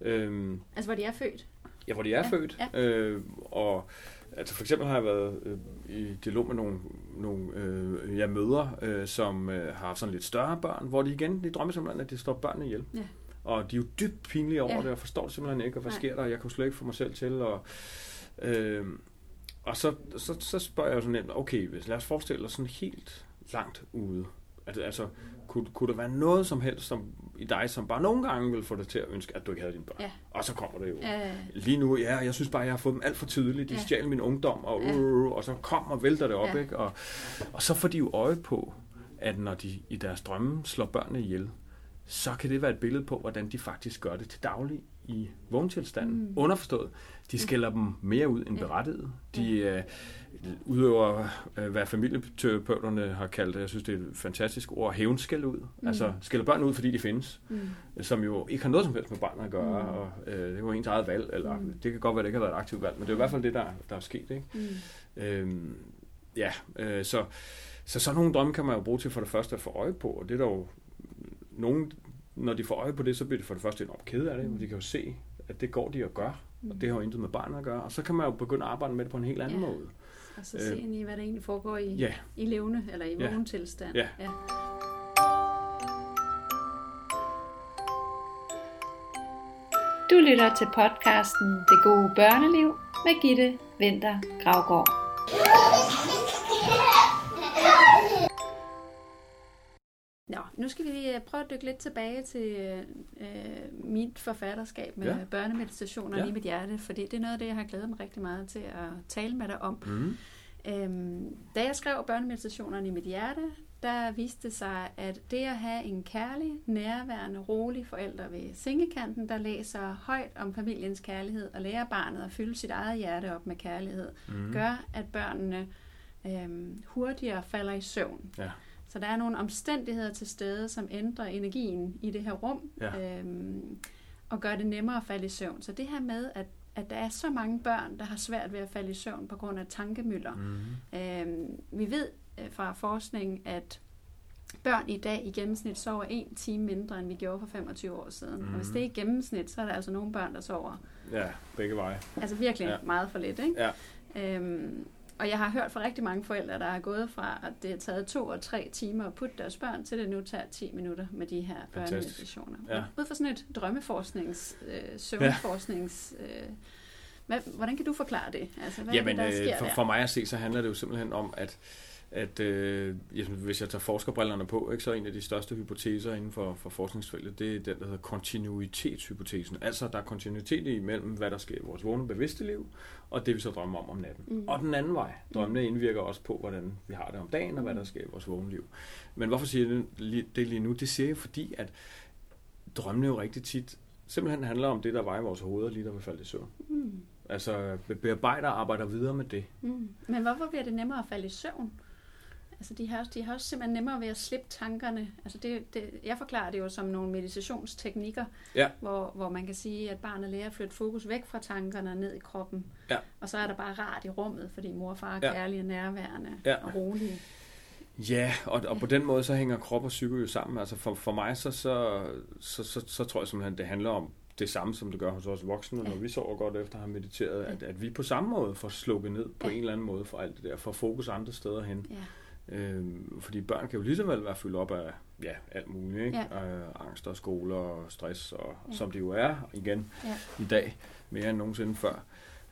Øhm, altså hvor de er født? Ja, hvor de er ja. født. Ja. Øh, og altså for eksempel har jeg været øh, i dialog med nogle, nogle øh, ja, mødre, øh, som øh, har sådan lidt større børn, hvor de igen, de drømmer simpelthen, at de står børnene ihjel. Ja. Og de er jo dybt pinlige over ja. det, og forstår det simpelthen ikke, og hvad Nej. sker der, jeg kan slet ikke få mig selv til, og, øh, og så, så, så spørger jeg jo sådan okay, hvis, lad os forestille os sådan helt langt ude, Altså, altså kunne, kunne der være noget som helst som, i dig, som bare nogle gange vil få dig til at ønske, at du ikke havde dine børn? Ja. Og så kommer det jo. Ja. Lige nu, ja, jeg synes bare, jeg har fået dem alt for tydeligt. De Ja. stjal min ungdom, og, Ja. uh, og så kom og vælter det op, Ja. ikke? Og, og så får de jo øje på, at når de i deres drømme slår børnene ihjel, så kan det være et billede på, hvordan de faktisk gør det til daglig i vågentilstanden. Mm. Underforstået. De skælder dem mere ud end berettiget. De øh, udøver, øh, hvad familieterapeuterne har kaldt det, jeg synes, det er et fantastisk ord, hævnskæld ud. Mm. Altså skælder børn ud, fordi de findes, Mm. som jo ikke har noget som helst med barnet at gøre, Mm. og øh, det var ens eget valg, eller Mm. det kan godt være, det ikke har været et aktivt valg, men det er i hvert fald det, der, der er sket. Ikke? Mm. Øhm, ja, øh, så, så sådan nogle drømme kan man jo bruge til for det første at få øje på, og det er der jo nogen, når de får øje på det, så bliver de for det første enormt kede af det, mm. de kan jo se, at det går de at gøre, og det har jo intet med barnet at gøre, og så kan man jo begynde at arbejde med det på en helt anden Ja. måde. Og så se ind i, hvad der egentlig foregår i, Ja, i levende eller i Ja. vågen tilstand. Ja. ja. Du lytter til podcasten Det gode børneliv med Gitte Vinter Gravgaard. Nu skal vi øh, prøve at dykke lidt tilbage til øh, mit forfatterskab med Ja. børnemeditationer Ja. i mit hjerte, fordi det er noget af det, jeg har glædet mig rigtig meget til at tale med dig om. mm. Øhm, da jeg skrev børnemeditationerne i mit hjerte, der viste det sig, at det at have en kærlig, nærværende, rolig forælder ved sengekanten, der læser højt om familiens kærlighed og lærer barnet at fylde sit eget hjerte op med kærlighed, mm. gør, at børnene øhm, hurtigere falder i søvn. ja, Så der er nogle omstændigheder til stede, som ændrer energien i det her rum, Ja. øhm, og gør det nemmere at falde i søvn. Så det her med, at, at der er så mange børn, der har svært ved at falde i søvn på grund af tankemøller. mm. Øhm, vi ved øh, fra forskning, at børn i dag i gennemsnit sover en time mindre, end vi gjorde for 25 år siden. Mm. Og hvis det er i gennemsnit, så er der altså nogle børn, der sover ja, begge veje. altså virkelig ja. meget for lidt. Ikke? Ja. Øhm, og jeg har hørt fra rigtig mange forældre, der er gået fra, at det har taget to og tre timer at putte deres børn, til det nu tager 10 minutter med de her børnemeditationer. Ja. Ud fra sådan et drømmeforsknings, øh, søvnforsknings... Øh, hvad, hvordan kan du forklare det? Altså, hvad Jamen, er det, der sker øh, for, der? for mig at se, så handler det jo simpelthen om, at, at øh, jamen, hvis jeg tager forskerbrillerne på, ikke, så er en af de største hypoteser inden for, for forskningsfeltet, det er den, der hedder kontinuitetshypotesen. Altså, der er kontinuitet imellem, hvad der sker i vores vågne bevidste liv, og det vi så drømmer om om natten. Mm. Og den anden vej. Drømmene indvirker også på, hvordan vi har det om dagen, og hvad der sker i vores vågne liv. Men hvorfor siger jeg det lige, det lige nu? Det siger jeg, fordi at drømmene jo rigtig tit simpelthen handler om det, der var i vores hoveder, lige da vi faldt i søvn. Mm. Altså bearbejder og arbejder videre med det. Mm. Men hvorfor bliver det nemmere at falde i søvn? Altså, de har, de har også simpelthen nemmere ved at slippe tankerne. Altså, det, det, jeg forklarer det jo som nogle meditationsteknikker, Ja. hvor, hvor man kan sige, at barnet lærer at flytte fokus væk fra tankerne og ned i kroppen. Ja. Og så er der bare rart i rummet, fordi mor og far er Ja. kærlige og nærværende Ja. og rolige. Ja, og, og på den måde så hænger krop og psyke jo sammen. Altså for, for mig så, så, så, så, så tror jeg simpelthen, det handler om det samme, som det gør hos os voksne, Ja. når vi sover godt efter at have mediteret, at, at vi på samme måde får slukket ned på Ja. en eller anden måde for alt det der, får fokus andre steder hen. Ja. Øhm, fordi børn kan jo lige så vel være fyldt op af ja, alt muligt, ikke? Ja. Øh, angst og skoler og stress, og, Ja. som det jo er igen Ja. i dag, mere end nogensinde før.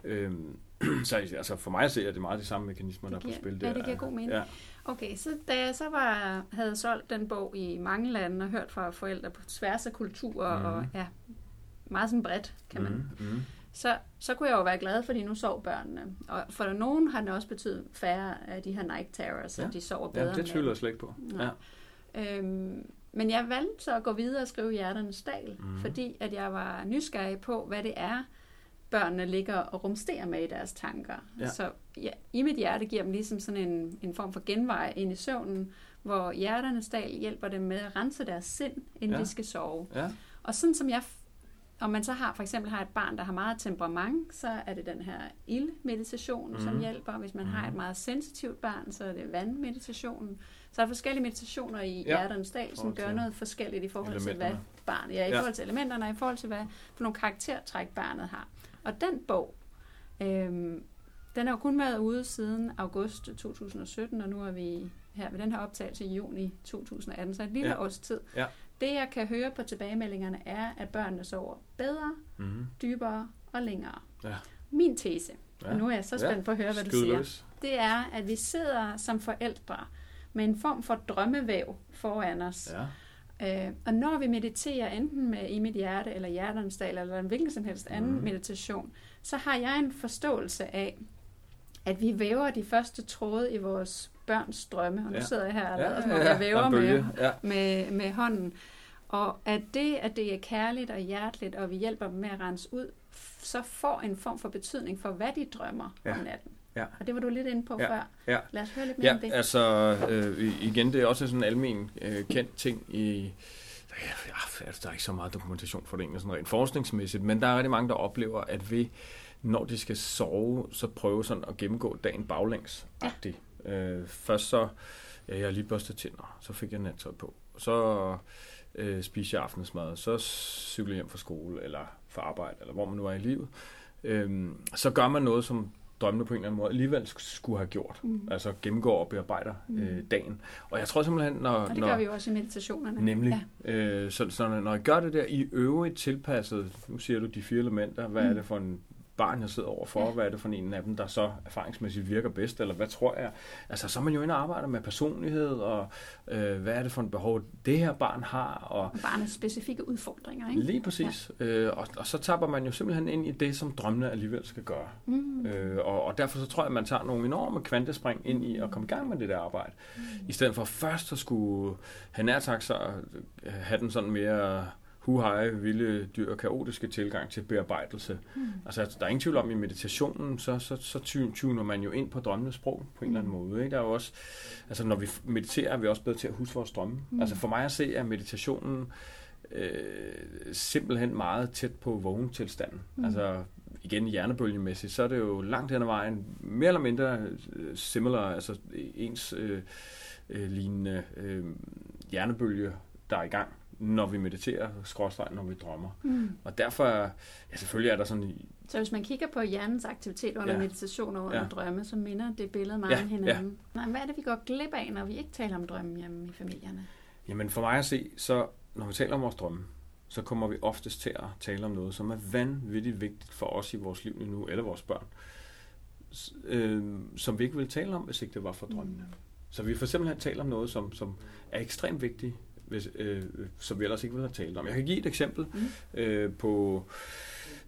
Øhm, (clears throat) så altså for mig ser jeg det meget de samme mekanismer, Det der er på giver- spil ja, der. det giver god mening. Ja. Okay, så da jeg så var, havde solgt den bog i mange lande og hørt fra forældre på tværs af kulturer Mhm. og ja, meget sådan bredt, kan man Mm, mm. Så, så kunne jeg jo være glad, fordi nu sov børnene. Og for nogen har det også betydet færre af de her night terrors, så Ja. de sover bedre. Ja, det tvivler jeg slet ikke på. Nej. Ja. Øhm, men jeg valgte så at gå videre og skrive Hjerternes Dal, mm. fordi at jeg var nysgerrig på, hvad det er, børnene ligger og rumsterer med i deres tanker. Ja. Så ja, i mit hjerte giver dem ligesom sådan en, en form for genvej ind i søvnen, hvor Hjerternes Dal hjælper dem med at rense deres sind, inden ja. de skal sove. Ja. Og sådan som jeg, om man så har for eksempel har et barn, der har meget temperament, så er det den her ildmeditation, mm. som Mhm. hjælper. Hvis man har et meget sensitivt barn, så er det vandmeditationen. Så der er forskellige meditationer i Ja. hjerternes dag, som gør noget forskelligt i forhold til, hvad barnet ja, i Ja. forhold til elementerne, og i forhold til, hvad for nogle karaktertræk barnet har. Og den bog, øhm, den er jo kun været ude siden august 2017, og nu er vi her ved den her optagelse i juni 2018, så et lille ja. års tid. Ja. Det, jeg kan høre på tilbagemeldingerne, er, at børnene sover bedre, Mm. dybere og længere. Ja. Min tese, Ja. og nu er jeg så spændt på at høre, hvad du Skyd siger, det er, at vi sidder som forældre med en form for drømmevæv foran os. Ja. Øh, og når vi mediterer enten med i mit hjerte, eller hjerternes dal, eller en hvilken som helst anden mm. meditation, så har jeg en forståelse af, at vi væver de første tråde i vores børns drømme. Og nu ja. sidder jeg her, og ja, ja, ja. jeg væver med, ja. med, med hånden. Og at det, at det er kærligt og hjerteligt, og vi hjælper dem med at rense ud, så får en form for betydning for, hvad de drømmer ja. om natten. Ja. Og det var du lidt inde på ja. før. Ja. Lad os høre lidt mere ja, om det. altså øh, igen, det er også sådan en almen øh, kendt ting i... Ja, der er ikke så meget dokumentation for det egentlig sådan rent forskningsmæssigt, men der er rigtig mange, der oplever, at vi, når de skal sove, så prøve sådan at gennemgå dagen baglæns. Ja. Øh, først så, ja, jeg har lige børstet tænder, så fik jeg nattøj på. Så øh, spise aftensmad, så cykle hjem fra skole, eller fra arbejde, eller hvor man nu er i livet. Øh, så gør man noget, som drømmene på en eller anden måde alligevel skulle have gjort. Mm. Altså gennemgår og bearbejder mm. øh, dagen. Og jeg tror simpelthen, når... Og det når, gør vi jo også i meditationerne. Nemlig. Ja. Øh, så, så når jeg gør det der i øvrigt tilpasset, nu siger du de fire elementer, hvad mm. er det for en barn, jeg sidder overfor, ja. hvad er det for en af dem, der så erfaringsmæssigt virker bedst, eller hvad tror jeg? Altså, så er man jo inde og arbejder med personlighed, og øh, hvad er det for en behov, det her barn har. Og Barnets specifikke udfordringer, ikke? Lige præcis. Ja. Øh, og, og så tapper man jo simpelthen ind i det, som drømmene alligevel skal gøre. Mm. Øh, og, og derfor så tror jeg, at man tager nogle enorme kvantespring ind i at komme i gang med det der arbejde. Mm. I stedet for først at skulle have nærtagt sig, have den sådan mere huhej, vilde, dyr, kaotiske tilgang til bearbejdelse. Mm. Altså, der er ingen tvivl om, at i meditationen, så, så, så tuner man jo ind på drømmenes sprog på en mm. eller anden hmm. måde. Ikke? Der er jo også, altså, når vi mediterer, er vi også bedre til at huske vores drømme. Mm. Altså, for mig at se, er meditationen øh, simpelthen meget tæt på vågentilstanden. Mm. Altså, igen hjernebølgemæssigt, så er det jo langt hen ad vejen mere eller mindre øh, similar, altså ens øh, øh, lignende øh, hjernebølge, der er i gang når vi mediterer, skråstreg, når vi drømmer. Mm. Og derfor, ja selvfølgelig er der sådan... Så hvis man kigger på hjernens aktivitet under ja. meditation og under ja. drømme, så minder det billede meget ja. hinanden. Ja. Nej, hvad er det, vi går glip af, når vi ikke taler om drømme hjemme i familierne? Jamen for mig at se, så når vi taler om vores drømme, så kommer vi oftest til at tale om noget, som er vanvittigt vigtigt for os i vores liv nu, eller vores børn, øh, som vi ikke vil tale om, hvis ikke det var for drømmene. Mm. Så vi får simpelthen tale om noget, som, som er ekstremt vigtigt hvis, øh, som vi ellers ikke ville have talt om. Jeg kan give et eksempel mm. øh, på...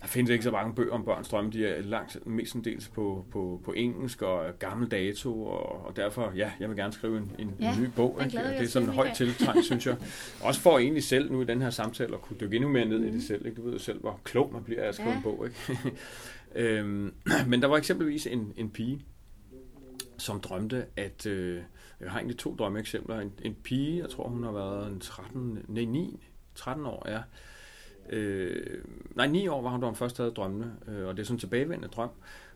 Der findes ikke så mange bøger om børns drømme. De er langt mestendels på, på, på engelsk og gammel dato, og, og derfor, ja, jeg vil gerne skrive en, en, ja, en ny bog. Ikke? Det er sådan højt tiltrængt, synes jeg. (laughs) Også for egentlig selv nu i den her samtale at kunne dykke endnu mere ned mm. i det mm. selv. Ikke? Du ved jo selv, hvor klog man bliver af at skrive ja. en bog. Ikke? (laughs) øhm, (clears throat) men der var eksempelvis en, en pige, som drømte, at... Øh, jeg har egentlig to drømmeeksempler. En, en pige, jeg tror hun har været en 13, nej 9, 13 år, ja. Øh, nej, 9 år var hun, da hun først havde drømmene, øh, og det er sådan en tilbagevendende drøm,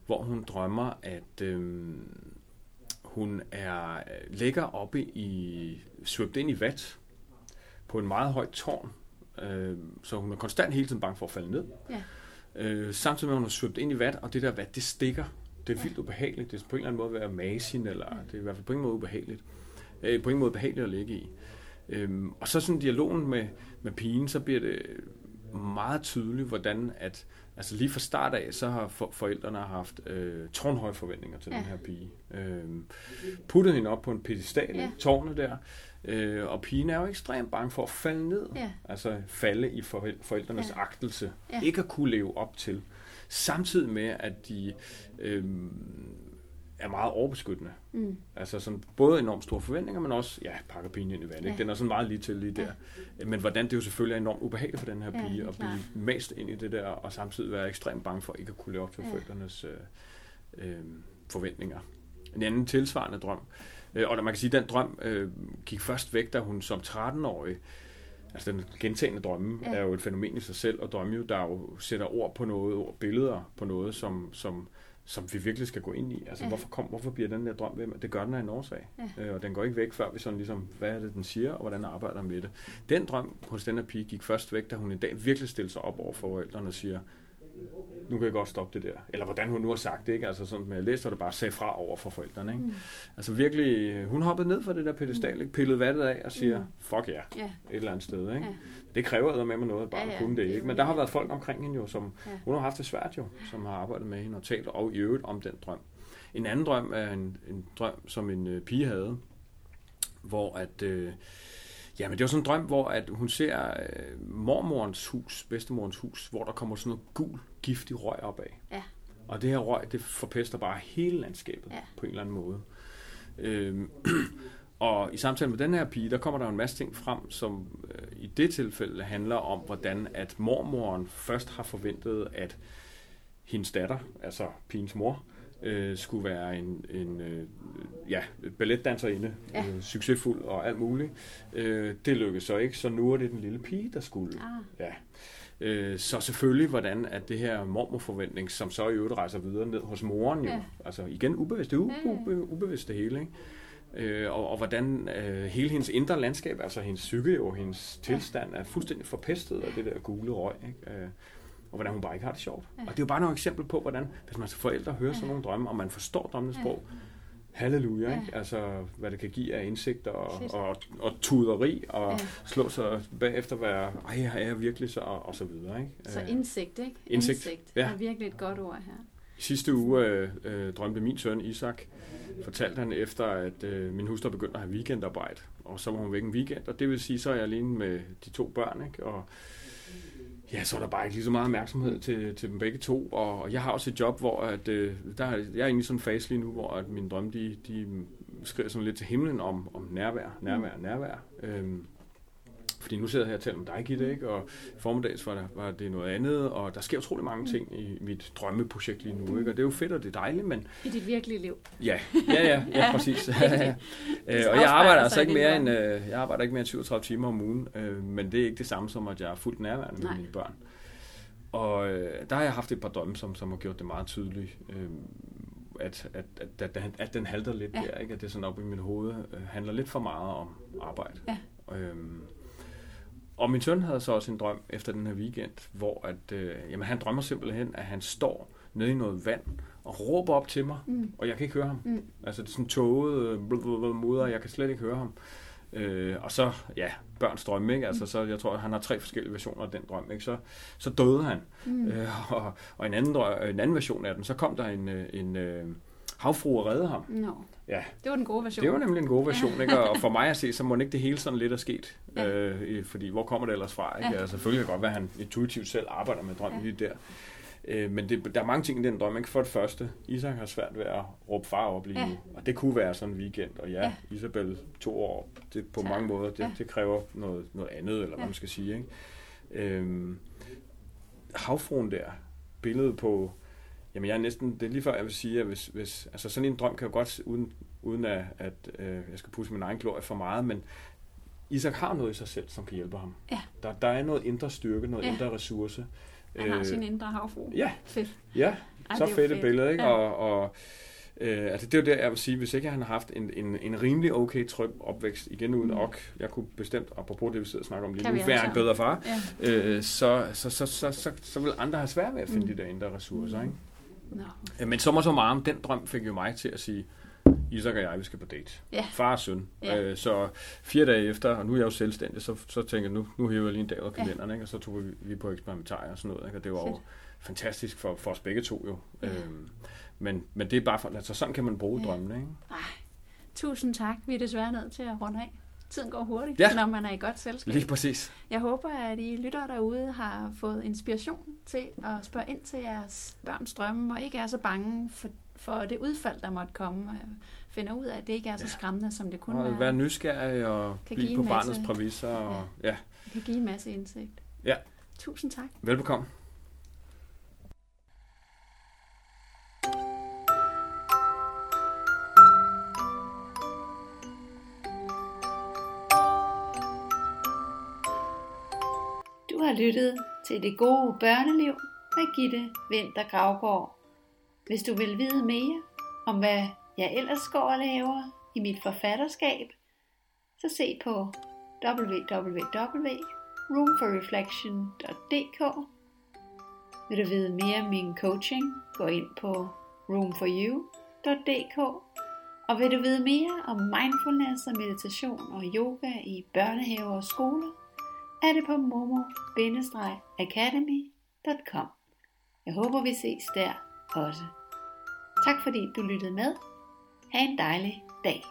hvor hun drømmer, at øh, hun er ligger oppe i, svøbt ind i vat, på en meget højt tårn, øh, så hun er konstant hele tiden bange for at falde ned. Ja. Øh, samtidig med, at hun er svøbt ind i vat, og det der vat, det stikker det er vildt ubehageligt. Det er på en eller anden måde at være masin, eller det er i hvert fald på ingen måde ubehageligt. Øh, på ingen måde behageligt at ligge i. Øhm, og så sådan dialogen med, med pigen, så bliver det meget tydeligt, hvordan at, altså lige fra start af, så har for, forældrene haft øh, tårnhøje forventninger til ja. den her pige. Øh, puttet hende op på en pedestal, ja. tårnet der, øh, og pigen er jo ekstremt bange for at falde ned. Ja. Altså falde i forældrenes ja. agtelse. Ja. Ikke at kunne leve op til. Samtidig med, at de øh, er meget overbeskyttende. Mm. Altså sådan, både enormt store forventninger, men også, ja, pakker pigen ind i vandet. Ja. Den er sådan meget lige til lige der. Ja. Men hvordan det jo selvfølgelig er enormt ubehageligt for den her pige ja, at blive mast ind i det der, og samtidig være ekstremt bange for ikke at kunne leve op til ja. forældrenes øh, øh, forventninger. En anden tilsvarende drøm. Øh, og man kan sige, at den drøm øh, gik først væk, da hun som 13-årig Altså den gentagende drømme ja. er jo et fænomen i sig selv, og drømme jo, der jo sætter ord på noget, ord, billeder på noget, som, som, som vi virkelig skal gå ind i. Altså ja. hvorfor, kom, hvorfor bliver den der drøm ved? Det gør den af en årsag, ja. øh, og den går ikke væk, før vi sådan ligesom, hvad er det, den siger, og hvordan arbejder med det. Den drøm hos den her pige gik først væk, da hun en dag virkelig stillede sig op over for forældrene og siger, nu kan jeg godt stoppe det der. Eller hvordan hun nu har sagt det, ikke? Altså sådan, med at læse, det bare sagde fra over for forældrene, ikke? Mm. Altså virkelig, hun hoppede ned fra det der pedestal, ikke? Pillede vandet af og siger, mm. fuck ja, yeah. et eller andet sted, ikke? Yeah. Det kræver med mig noget, bare ja, ja, kunne det, ikke? Men der har været folk omkring hende jo, som, ja. hun har haft det svært jo, som har arbejdet med hende og talt og i øvrigt om den drøm. En anden drøm er en, en drøm, som en øh, pige havde, hvor at... Øh, Ja, men det var sådan en drøm, hvor at hun ser øh, mormorens hus, bedstemorens hus, hvor der kommer sådan noget gul, giftig røg opad. Ja. Og det her røg, det forpester bare hele landskabet Ja. på en eller anden måde. Øhm, (clears throat) og i samtale med den her pige, der kommer der en masse ting frem, som øh, i det tilfælde handler om, hvordan at mormoren først har forventet, at hendes datter, altså pigens mor, øh, skulle være en, en øh, ja, balletdanserinde, Ja. øh, succesfuld og alt muligt. Øh, det lykkedes så ikke, så nu er det den lille pige, der skulle. Ah, Ja. Øh, så selvfølgelig, hvordan at det her mormorforventning, som så i øvrigt rejser videre ned hos moren jo, Ja. altså igen ubevidst, det er Ja, ja. ube, ube, ubevidst det hele, ikke? Øh, og, og hvordan øh, hele hendes indre landskab, altså hendes psyke jo, hendes tilstand er fuldstændig forpestet af det der gule røg, ikke? Øh, og hvordan hun bare ikke har det sjovt. Ja. Og det er jo bare nogle eksempel på, hvordan, hvis man som forældre hører sådan nogle drømme, og man forstår drømmenes sprog, halleluja, ikke? Altså, hvad det kan give af indsigt og, Fedt. og, og tuderi, og Ja. slå sig bagefter være, ej, er jeg virkelig så, og, og så videre, ikke? så Øh, indsigt, ikke? indsigt, ja. er virkelig et godt ord her. I sidste uge øh, øh, drømte min søn Isak, fortalte han efter, at øh, min hustru begyndte at have weekendarbejde, og så var hun væk en weekend, og det vil sige, så er jeg alene med de to børn, ikke? Og ja, så er der bare ikke lige så meget opmærksomhed til, til dem begge to, og, jeg har også et job, hvor at, øh, der, er- jeg er inde i sådan en fase lige nu, hvor at mine drømme, de, de skriver sådan lidt til himlen om, om nærvær, nærvær, nærvær. Øhm, fordi nu sidder jeg her og taler med dig, Gitte, ikke? og formiddags var, der, var det noget andet, og der sker utrolig mange ting i mit drømmeprojekt lige nu, ikke? og det er jo fedt, og det er dejligt, men I dit virkelige liv. Ja, ja, ja, (laughs) ja præcis. (laughs) (laughs) øh, og jeg arbejder altså ikke mere end, øh, jeg arbejder ikke mere end 37 timer om ugen, øh, men det er ikke det samme som, at jeg er fuldt nærværende med mine børn. Og der har jeg haft et par drømme, som, som har gjort det meget tydeligt, øh, at, at, at, at, den- at den halter lidt Ja. der, ikke? at det sådan op i mit hoved øh, handler lidt for meget om arbejde. Ja. Øhm, og min søn havde så også en drøm efter den her weekend, hvor at, øh, jamen, han drømmer simpelthen, at han står nede i noget vand og råber op til mig, Mm. og jeg kan ikke høre ham. Mm. Altså det er sådan tåget øh, mudder, og jeg kan slet ikke høre ham. Øh, og så, ja, børns drømme, ikke? Altså, så jeg tror, han har tre forskellige versioner af den drøm, ikke? Så, så døde han. Mm. Øh, og, og en, anden, drø- en anden version af den, så kom der en, øh, en øh, havfru og redde ham. Nå, Ja, det var den gode version. det var nemlig en god version, ikke? Og, for (laughs) mig at se, så må ikke det hele sådan lidt er sket. Ja. Øh, fordi hvor kommer det ellers fra, ikke? Ja. Altså, selvfølgelig kan godt være, at han intuitivt selv arbejder med drømmen Ja. lige der. Øh, men det, der er mange ting i den drøm, ikke? For det første, Isak har svært ved at råbe far op lige Ja. nu. Og det kunne være sådan en weekend. Og ja, Ja. Isabel to år, det, på Så- mange måder, det, ja. det kræver noget, noget andet, eller hvad Ja. man skal sige, ikke? Øhm, havfruen der, billedet på, jamen jeg er næsten, det er lige før jeg vil sige, at hvis, hvis altså sådan en drøm kan jo godt, uden, uden at, at øh, jeg skal pusse min egen glorie for meget, men Isak har noget i sig selv, som kan hjælpe ham. Ja. Der, der er noget indre styrke, noget Ja. indre ressource. Han har Øh, sin indre havfru. Ja, Fedt. ja, Ej, så det fedt et billede, ikke? Ja. Og, og øh, altså det er jo der, jeg vil sige, hvis ikke han har haft en, en, en rimelig okay tryg opvækst, igen uden Mm. ok, jeg kunne bestemt, apropos det, vi sidder og snakker om lige nu, være en bedre far, Ja. øh, så, så, så, så, så, så vil andre have svært ved at finde Mm. de der indre ressourcer, ikke? Øh, Men så så meget, den drøm fik jo mig til at sige, Isak og jeg, vi skal på date. Ja. Far og søn. Ja. Øh, så fire dage efter, og nu er jeg jo selvstændig, så, så tænker jeg, nu, nu hæver jeg lige en dag ud af Ja. kalenderen, ikke? og så tog vi, vi på eksperimentarier og sådan noget, ikke? og det var jo fantastisk for, for os begge to jo. Ja. Øhm, men, men det er bare for, altså sådan kan man bruge Ja. drømmene, ikke? Tusind tak. Vi er desværre nødt til at runde af. Tiden går hurtigt, Ja. når man er i godt selskab. Lige præcis. Jeg håber, at I lyttere derude har fået inspiration til at spørge ind til jeres børns drømme, og ikke er så bange for, for det udfald, der måtte komme. Og finder ud af, at det ikke er så Ja. skræmmende, som det kunne Og være. være nysgerrig og blive på en barnets masse- præmisser. Og, ja. Det kan give en masse indsigt. Ja. Tusind tak. Velbekomme. Lyttet til Det Gode Børneliv med Gitte Vinter Gravgaard. Hvis du vil vide mere om, hvad jeg ellers går og laver i mit forfatterskab, så se på www.roomforreflection.dk Vil du vide mere om min coaching, gå ind på roomforyou.dk og vil du vide mere om mindfulness og meditation og yoga i børnehaver og skoler, er det på momo-academy.com. Jeg håber, vi ses der også. Tak fordi du lyttede med. Ha' en dejlig dag.